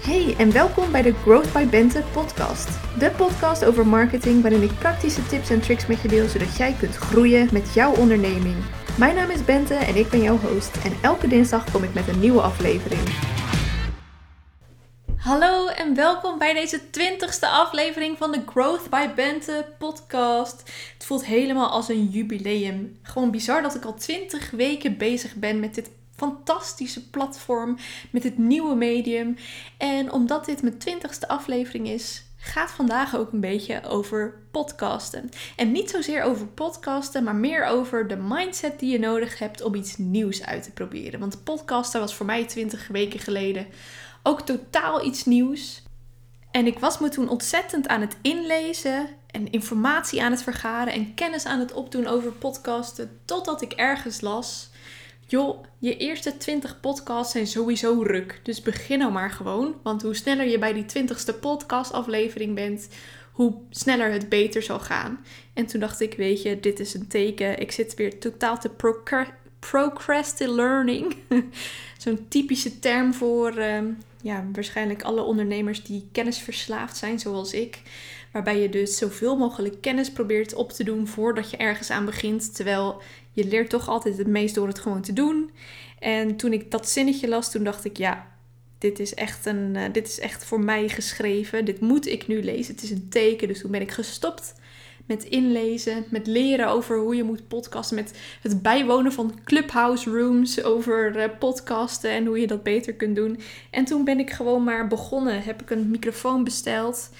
Hey en welkom bij de Growth by Bente podcast. De podcast over marketing waarin ik praktische tips en tricks met je deel zodat jij kunt groeien met jouw onderneming. Mijn naam is Bente en ik ben jouw host en elke dinsdag kom ik met een nieuwe aflevering. Hallo en welkom bij deze twintigste aflevering van de Growth by Bente podcast. Het voelt helemaal als een jubileum. Gewoon bizar dat ik al 20 weken bezig ben met dit fantastische platform, met dit nieuwe medium. En omdat dit mijn twintigste aflevering is, gaat vandaag ook een beetje over podcasten. En niet zozeer over podcasten, maar meer over de mindset die je nodig hebt om iets nieuws uit te proberen. Want podcasten was voor mij 20 weken geleden ook totaal iets nieuws. En ik was me toen ontzettend aan het inlezen en informatie aan het vergaren en kennis aan het opdoen over podcasten, totdat ik ergens las joh, je eerste 20 podcasts zijn sowieso ruk. Dus begin nou maar gewoon. Want hoe sneller je bij die 20ste podcastaflevering bent, hoe sneller het beter zal gaan. En toen dacht ik, weet je, dit is een teken. Ik zit weer totaal te procrastinating learning. Zo'n typische term voor uh, ja, waarschijnlijk alle ondernemers die kennisverslaafd zijn, zoals ik. Waarbij je dus zoveel mogelijk kennis probeert op te doen voordat je ergens aan begint. Terwijl je leert toch altijd het meest door het gewoon te doen. En toen ik dat zinnetje las, toen dacht ik, ja, dit is echt, een, uh, dit is echt voor mij geschreven. Dit moet ik nu lezen. Het is een teken. Dus toen ben ik gestopt met inlezen, met leren over hoe je moet podcasten, met het bijwonen van clubhouse rooms over uh, podcasten en hoe je dat beter kunt doen. En toen ben ik gewoon maar begonnen. Heb ik een microfoon besteld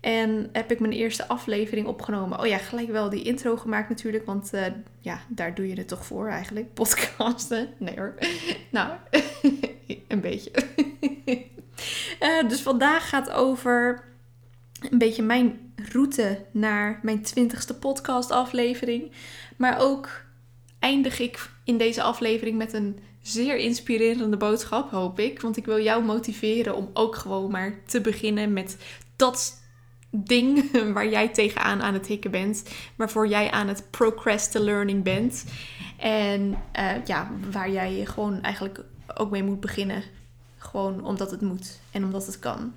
en heb ik mijn eerste aflevering opgenomen. Oh ja, gelijk wel die intro gemaakt natuurlijk. Want uh, ja, daar doe je het toch voor eigenlijk. Podcasten. Nee hoor. nou, een beetje. uh, dus vandaag gaat over een beetje mijn route naar mijn twintigste podcast aflevering. Maar ook eindig ik in deze aflevering met een zeer inspirerende boodschap, hoop ik. Want ik wil jou motiveren om ook gewoon maar te beginnen met dat ding waar jij tegenaan aan het hikken bent, waarvoor jij aan het learning bent. En uh, ja, waar jij gewoon eigenlijk ook mee moet beginnen. Gewoon omdat het moet en omdat het kan.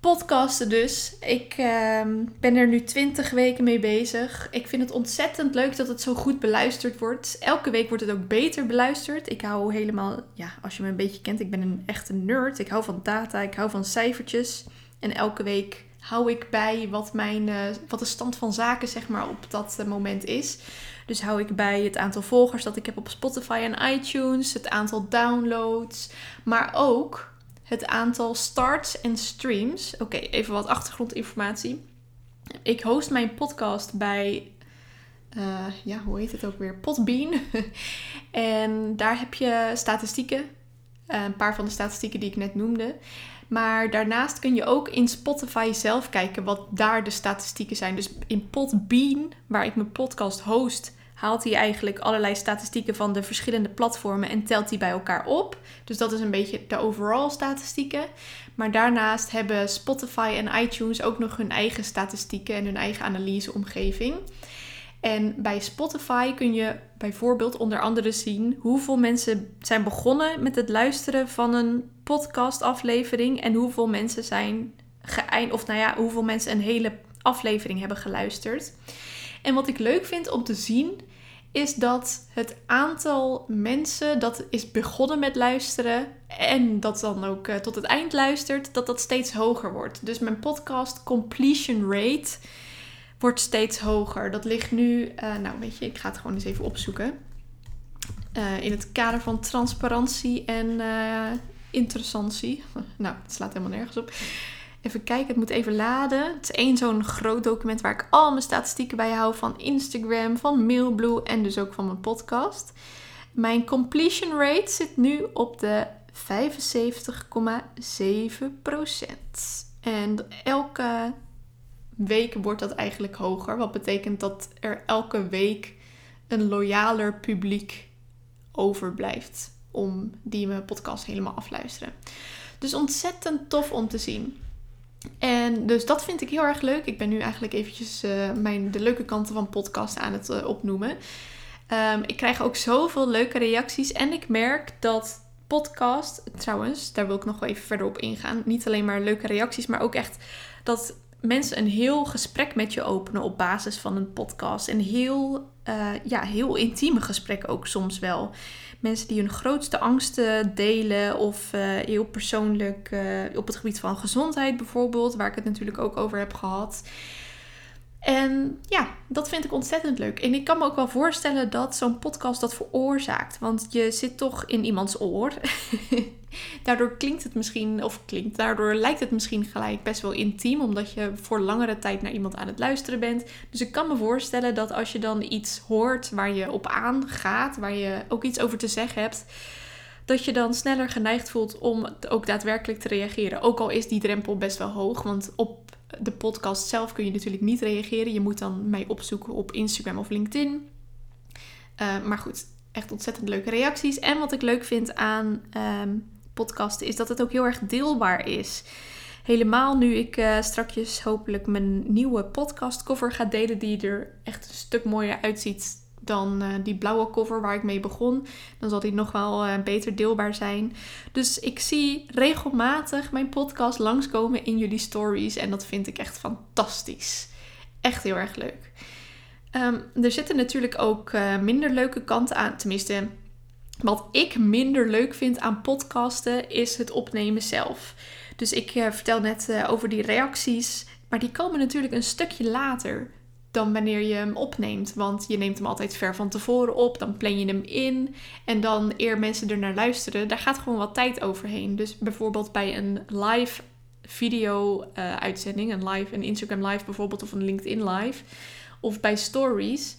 Podcasten dus. Ik uh, ben er nu 20 weken mee bezig. Ik vind het ontzettend leuk dat het zo goed beluisterd wordt. Elke week wordt het ook beter beluisterd. Ik hou helemaal, ja, als je me een beetje kent, ik ben een echte nerd. Ik hou van data, ik hou van cijfertjes. En elke week hou ik bij wat, mijn, uh, wat de stand van zaken zeg maar, op dat uh, moment is. Dus hou ik bij het aantal volgers dat ik heb op Spotify en iTunes, het aantal downloads, maar ook het aantal starts en streams. Oké, even wat achtergrondinformatie. Ik host mijn podcast bij, uh, ja, hoe heet het ook weer? Podbean. en daar heb je statistieken. een paar van de statistieken die ik net noemde. Maar daarnaast kun je ook in Spotify zelf kijken wat daar de statistieken zijn. Dus in Podbean, waar ik mijn podcast host, haalt hij eigenlijk allerlei statistieken van de verschillende platformen en telt die bij elkaar op. Dus dat is een beetje de overall statistieken. Maar daarnaast hebben Spotify en iTunes ook nog hun eigen statistieken en hun eigen analyseomgeving. En bij Spotify kun je bijvoorbeeld onder andere zien hoeveel mensen zijn begonnen met het luisteren van een podcastaflevering en hoeveel mensen zijn geëindigd, of nou ja, hoeveel mensen een hele aflevering hebben geluisterd. En wat ik leuk vind om te zien is dat het aantal mensen dat is begonnen met luisteren en dat dan ook uh, tot het eind luistert, dat dat steeds hoger wordt. Dus mijn podcast completion rate wordt steeds hoger. Dat ligt nu, uh, nou weet je, ik ga het gewoon eens even opzoeken. Uh, in het kader van transparantie en uh, interessantie. nou, het slaat helemaal nergens op. Even kijken, het moet even laden. Het is één zo'n groot document waar ik al mijn statistieken bij hou van Instagram, van Mailblue en dus ook van mijn podcast. Mijn completion rate zit nu op de 75,7%. En elke week wordt dat eigenlijk hoger. Wat betekent dat er elke week een loyaler publiek overblijft om die mijn podcast helemaal afluisteren. Dus ontzettend tof om te zien. En dus dat vind ik heel erg leuk. Ik ben nu eigenlijk eventjes uh, mijn, de leuke kanten van podcast aan het uh, opnoemen. Um, ik krijg ook zoveel leuke reacties. En ik merk dat podcast. Trouwens, daar wil ik nog wel even verder op ingaan. Niet alleen maar leuke reacties, maar ook echt dat mensen een heel gesprek met je openen op basis van een podcast. En heel, uh, ja, heel intieme gesprekken ook soms wel. Mensen die hun grootste angsten delen of uh, heel persoonlijk uh, op het gebied van gezondheid bijvoorbeeld, waar ik het natuurlijk ook over heb gehad. En ja, dat vind ik ontzettend leuk. En ik kan me ook wel voorstellen dat zo'n podcast dat veroorzaakt. Want je zit toch in iemands oor. daardoor klinkt het misschien, of klinkt, daardoor lijkt het misschien gelijk best wel intiem. Omdat je voor langere tijd naar iemand aan het luisteren bent. Dus ik kan me voorstellen dat als je dan iets hoort waar je op aangaat, waar je ook iets over te zeggen hebt. Dat je dan sneller geneigd voelt om ook daadwerkelijk te reageren. Ook al is die drempel best wel hoog. Want op de podcast zelf kun je natuurlijk niet reageren. Je moet dan mij opzoeken op Instagram of LinkedIn. Uh, maar goed, echt ontzettend leuke reacties. En wat ik leuk vind aan um, podcasten is dat het ook heel erg deelbaar is. Helemaal nu ik uh, strakjes hopelijk mijn nieuwe podcast cover ga delen, die er echt een stuk mooier uitziet dan uh, die blauwe cover waar ik mee begon. Dan zal die nog wel uh, beter deelbaar zijn. Dus ik zie regelmatig mijn podcast langskomen in jullie stories. En dat vind ik echt fantastisch. Echt heel erg leuk. Um, er zitten natuurlijk ook uh, minder leuke kanten aan. Tenminste, wat ik minder leuk vind aan podcasten is het opnemen zelf. Dus ik vertel net over die reacties. Maar die komen natuurlijk een stukje later dan wanneer je hem opneemt. Want je neemt hem altijd ver van tevoren op, dan plan je hem in. En dan eer mensen er naar luisteren, daar gaat gewoon wat tijd overheen. Dus bijvoorbeeld bij een live video uh, uitzending, een live, een Instagram live bijvoorbeeld of een LinkedIn live. Of bij stories,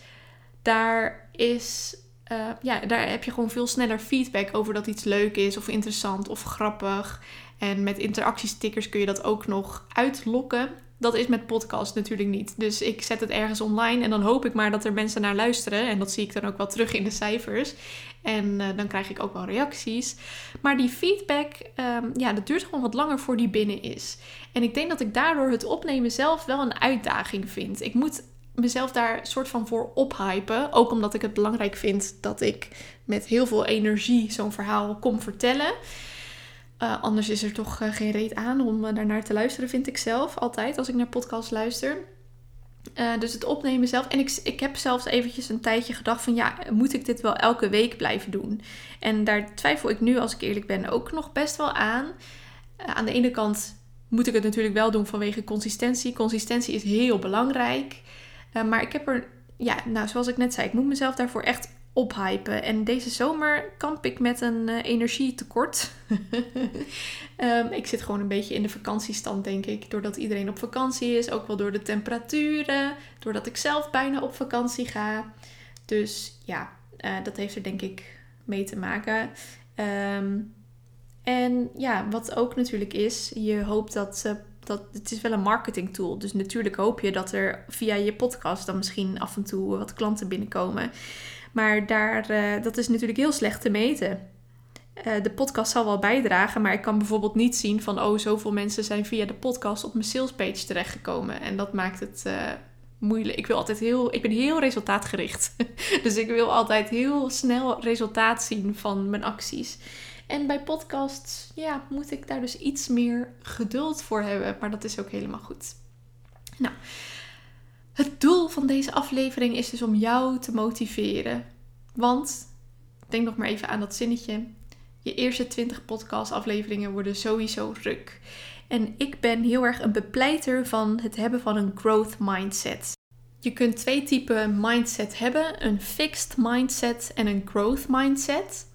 daar is uh, ja, daar heb je gewoon veel sneller feedback over dat iets leuk is of interessant of grappig. En met interactiestickers kun je dat ook nog uitlokken. Dat is met podcast natuurlijk niet. Dus ik zet het ergens online en dan hoop ik maar dat er mensen naar luisteren. En dat zie ik dan ook wel terug in de cijfers. En uh, dan krijg ik ook wel reacties. Maar die feedback, um, ja, dat duurt gewoon wat langer voor die binnen is. En ik denk dat ik daardoor het opnemen zelf wel een uitdaging vind. Ik moet mezelf daar soort van voor ophypen. Ook omdat ik het belangrijk vind dat ik met heel veel energie zo'n verhaal kom vertellen. Uh, anders is er toch uh, geen reet aan om uh, daarnaar te luisteren, vind ik zelf altijd als ik naar podcasts luister. dus het opnemen zelf. En ik, ik heb zelfs eventjes een tijdje gedacht van ja, moet ik dit wel elke week blijven doen? En daar twijfel ik nu, als ik eerlijk ben, ook nog best wel aan. aan de ene kant moet ik het natuurlijk wel doen vanwege consistentie. Consistentie is heel belangrijk. maar ik heb er, ja, nou zoals ik net zei, ik moet mezelf daarvoor echt ophypen. En deze zomer kamp ik met een uh, energietekort. um, ik zit gewoon een beetje in de vakantiestand, denk ik. Doordat iedereen op vakantie is, ook wel door de temperaturen. Doordat ik zelf bijna op vakantie ga. Dus ja, uh, dat heeft er denk ik mee te maken. Um, en ja, wat ook natuurlijk is, je hoopt dat, uh, dat het is wel een marketing tool. Dus natuurlijk hoop je dat er via je podcast dan misschien af en toe wat klanten binnenkomen. Maar daar, uh, dat is natuurlijk heel slecht te meten. Uh, de podcast zal wel bijdragen, maar ik kan bijvoorbeeld niet zien van, oh, zoveel mensen zijn via de podcast op mijn salespage terechtgekomen. En dat maakt het uh, moeilijk. Ik wil altijd heel, ik ben heel resultaatgericht. dus ik wil altijd heel snel resultaat zien van mijn acties. En bij podcasts, ja, moet ik daar dus iets meer geduld voor hebben. Maar dat is ook helemaal goed. Van deze aflevering is dus om jou te motiveren. Want, denk nog maar even aan dat zinnetje. Je eerste 20 podcast-afleveringen worden sowieso ruk. En ik ben heel erg een bepleiter van het hebben van een growth mindset. Je kunt twee typen mindset hebben: een fixed mindset en een growth mindset.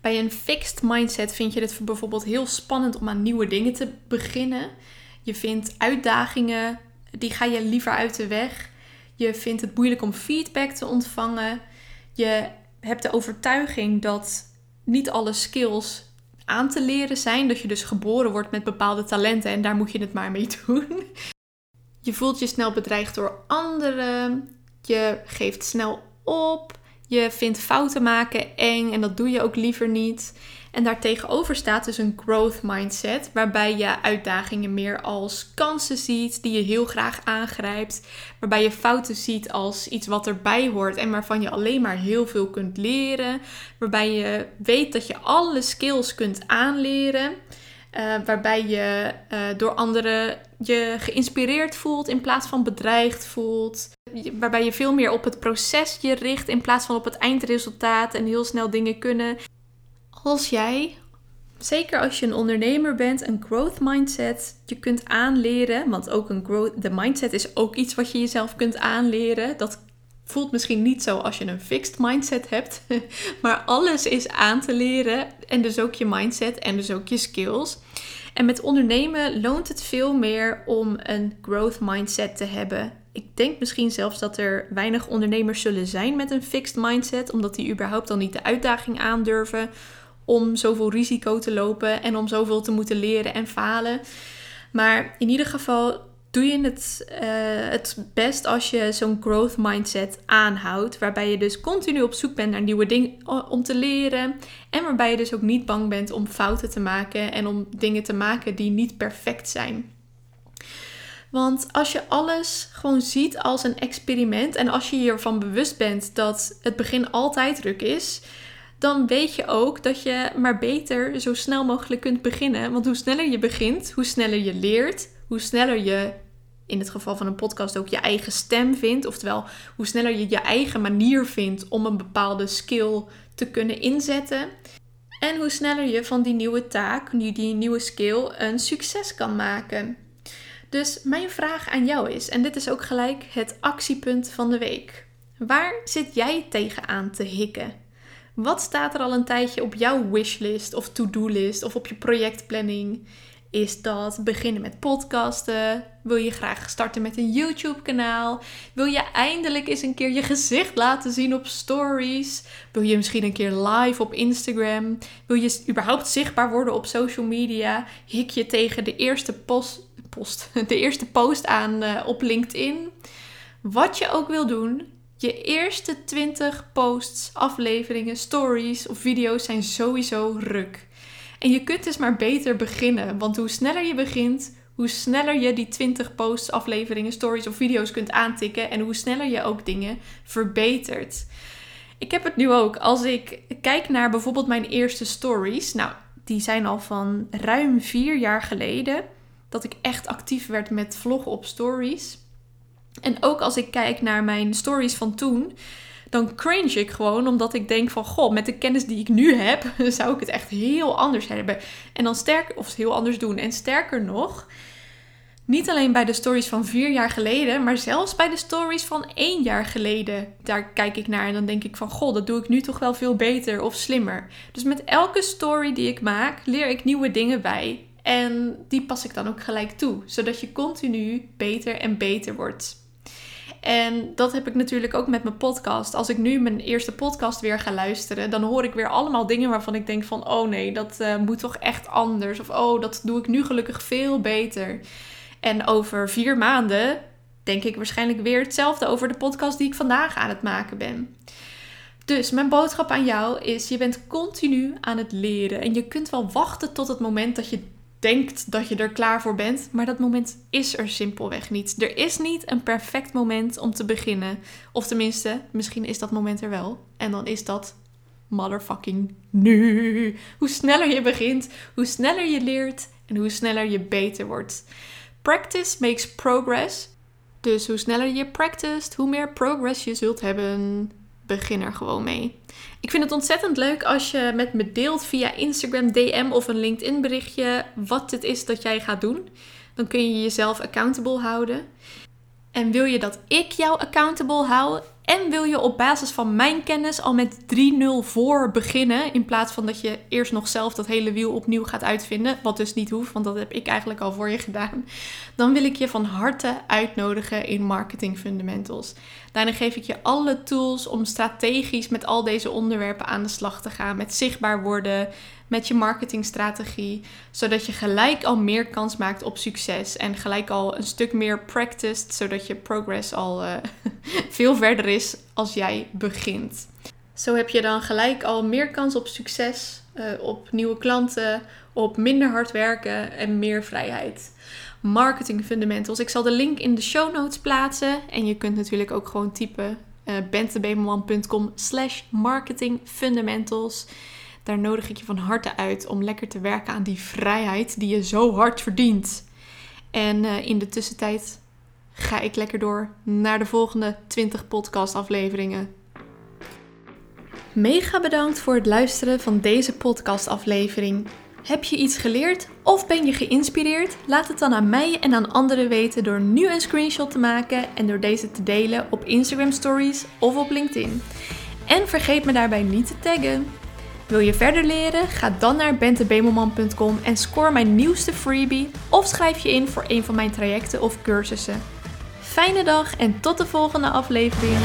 Bij een fixed mindset vind je het bijvoorbeeld heel spannend om aan nieuwe dingen te beginnen. Je vindt uitdagingen die ga je liever uit de weg. Je vindt het moeilijk om feedback te ontvangen. Je hebt de overtuiging dat niet alle skills aan te leren zijn. Dat je dus geboren wordt met bepaalde talenten en daar moet je het maar mee doen. Je voelt je snel bedreigd door anderen. Je geeft snel op. Je vindt fouten maken eng en dat doe je ook liever niet. En daartegenover staat dus een growth mindset, waarbij je uitdagingen meer als kansen ziet die je heel graag aangrijpt, waarbij je fouten ziet als iets wat erbij hoort en waarvan je alleen maar heel veel kunt leren, waarbij je weet dat je alle skills kunt aanleren. Uh, waarbij je uh, door anderen je geïnspireerd voelt in plaats van bedreigd voelt. Waarbij je veel meer op het proces je richt in plaats van op het eindresultaat en heel snel dingen kunnen. Als jij, zeker als je een ondernemer bent, een growth mindset je kunt aanleren. Want ook een growth, de mindset is ook iets wat je jezelf kunt aanleren. Dat voelt misschien niet zo als je een fixed mindset hebt. Maar alles is aan te leren. En dus ook je mindset en dus ook je skills. En met ondernemen loont het veel meer om een growth mindset te hebben. Ik denk misschien zelfs dat er weinig ondernemers zullen zijn met een fixed mindset, omdat die überhaupt dan niet de uitdaging aandurven om zoveel risico te lopen en om zoveel te moeten leren en falen. Maar in ieder geval doe je het, uh, het best als je zo'n growth mindset aanhoudt. Waarbij je dus continu op zoek bent naar nieuwe dingen om te leren. En waarbij je dus ook niet bang bent om fouten te maken en om dingen te maken die niet perfect zijn. Want als je alles gewoon ziet als een experiment en als je je ervan bewust bent dat het begin altijd druk is, dan weet je ook dat je maar beter zo snel mogelijk kunt beginnen. Want hoe sneller je begint, hoe sneller je leert, hoe sneller je in het geval van een podcast ook je eigen stem vindt. Oftewel, hoe sneller je je eigen manier vindt om een bepaalde skill te kunnen inzetten. En hoe sneller je van die nieuwe taak, die nieuwe skill, een succes kan maken. Dus mijn vraag aan jou is, en dit is ook gelijk het actiepunt van de week. Waar zit jij tegenaan te hikken? Wat staat er al een tijdje op jouw wishlist of to-do-list of op je projectplanning? Is dat beginnen met podcasten? Wil je graag starten met een YouTube-kanaal? Wil je eindelijk eens een keer je gezicht laten zien op stories? Wil je misschien een keer live op Instagram? Wil je überhaupt zichtbaar worden op social media? Hik je tegen de eerste post, de eerste post aan uh, op LinkedIn? Wat je ook wil doen, je eerste 20 posts, afleveringen, stories of video's zijn sowieso ruk. En je kunt dus maar beter beginnen. Want hoe sneller je begint, hoe sneller je die 20 posts, afleveringen, stories of video's kunt aantikken. En hoe sneller je ook dingen verbetert. Ik heb het nu ook. Als ik kijk naar bijvoorbeeld mijn eerste stories. Nou, die zijn al van ruim vier jaar geleden. Dat ik echt actief werd met vloggen op stories. En ook als ik kijk naar mijn stories van toen dan cringe ik gewoon omdat ik denk van goh, met de kennis die ik nu heb, zou ik het echt heel anders hebben. En dan sterker, of heel anders doen. En sterker nog, niet alleen bij de stories van vier jaar geleden, maar zelfs bij de stories van één jaar geleden. Daar kijk ik naar en dan denk ik van goh, dat doe ik nu toch wel veel beter of slimmer. Dus met elke story die ik maak, leer ik nieuwe dingen bij. En die pas ik dan ook gelijk toe, zodat je continu beter en beter wordt. En dat heb ik natuurlijk ook met mijn podcast. Als ik nu mijn eerste podcast weer ga luisteren, dan hoor ik weer allemaal dingen waarvan ik denk van, oh nee, dat uh, moet toch echt anders. Of oh, dat doe ik nu gelukkig veel beter. En over vier maanden denk ik waarschijnlijk weer hetzelfde over de podcast die ik vandaag aan het maken ben. Dus mijn boodschap aan jou is: je bent continu aan het leren. En je kunt wel wachten tot het moment dat je denkt dat je er klaar voor bent, maar dat moment is er simpelweg niet. Er is niet een perfect moment om te beginnen. Of tenminste, misschien is dat moment er wel. En dan is dat motherfucking nu. Hoe sneller je begint, hoe sneller je leert en hoe sneller je beter wordt. Practice makes progress. Dus hoe sneller je practiced, hoe meer progress je zult hebben begin er gewoon mee. Ik vind het ontzettend leuk als je met me deelt via Instagram DM of een LinkedIn berichtje wat het is dat jij gaat doen. Dan kun je jezelf accountable houden. En wil je dat ik jou accountable hou? En wil je op basis van mijn kennis al met 3-0 voor beginnen? In plaats van dat je eerst nog zelf dat hele wiel opnieuw gaat uitvinden. Wat dus niet hoeft, want dat heb ik eigenlijk al voor je gedaan. Dan wil ik je van harte uitnodigen in Marketing Fundamentals. Daarin geef ik je alle tools om strategisch met al deze onderwerpen aan de slag te gaan. Met zichtbaar worden, met je marketingstrategie. Zodat je gelijk al meer kans maakt op succes. En gelijk al een stuk meer practiced. Zodat je progress al uh, veel verder is als jij begint. Zo heb je dan gelijk al meer kans op succes eh, op nieuwe klanten, op minder hard werken en meer vrijheid. Marketing Fundamentals. Ik zal de link in de show notes plaatsen. En je kunt natuurlijk ook gewoon typen uh, bentebemelman.com slash marketingfundamentals. Daar nodig ik je van harte uit om lekker te werken aan die vrijheid die je zo hard verdient. En uh, in de tussentijd ga ik lekker door naar de volgende 20 podcast afleveringen. Mega bedankt voor het luisteren van deze podcast aflevering. Heb je iets geleerd of ben je geïnspireerd? Laat het dan aan mij en aan anderen weten door nu een screenshot te maken en door deze te delen op Instagram Stories of op LinkedIn. En vergeet me daarbij niet te taggen. Wil je verder leren? Ga dan naar bentebemelman.com en score mijn nieuwste freebie of schrijf je in voor een van mijn trajecten of cursussen. Fijne dag en tot de volgende aflevering.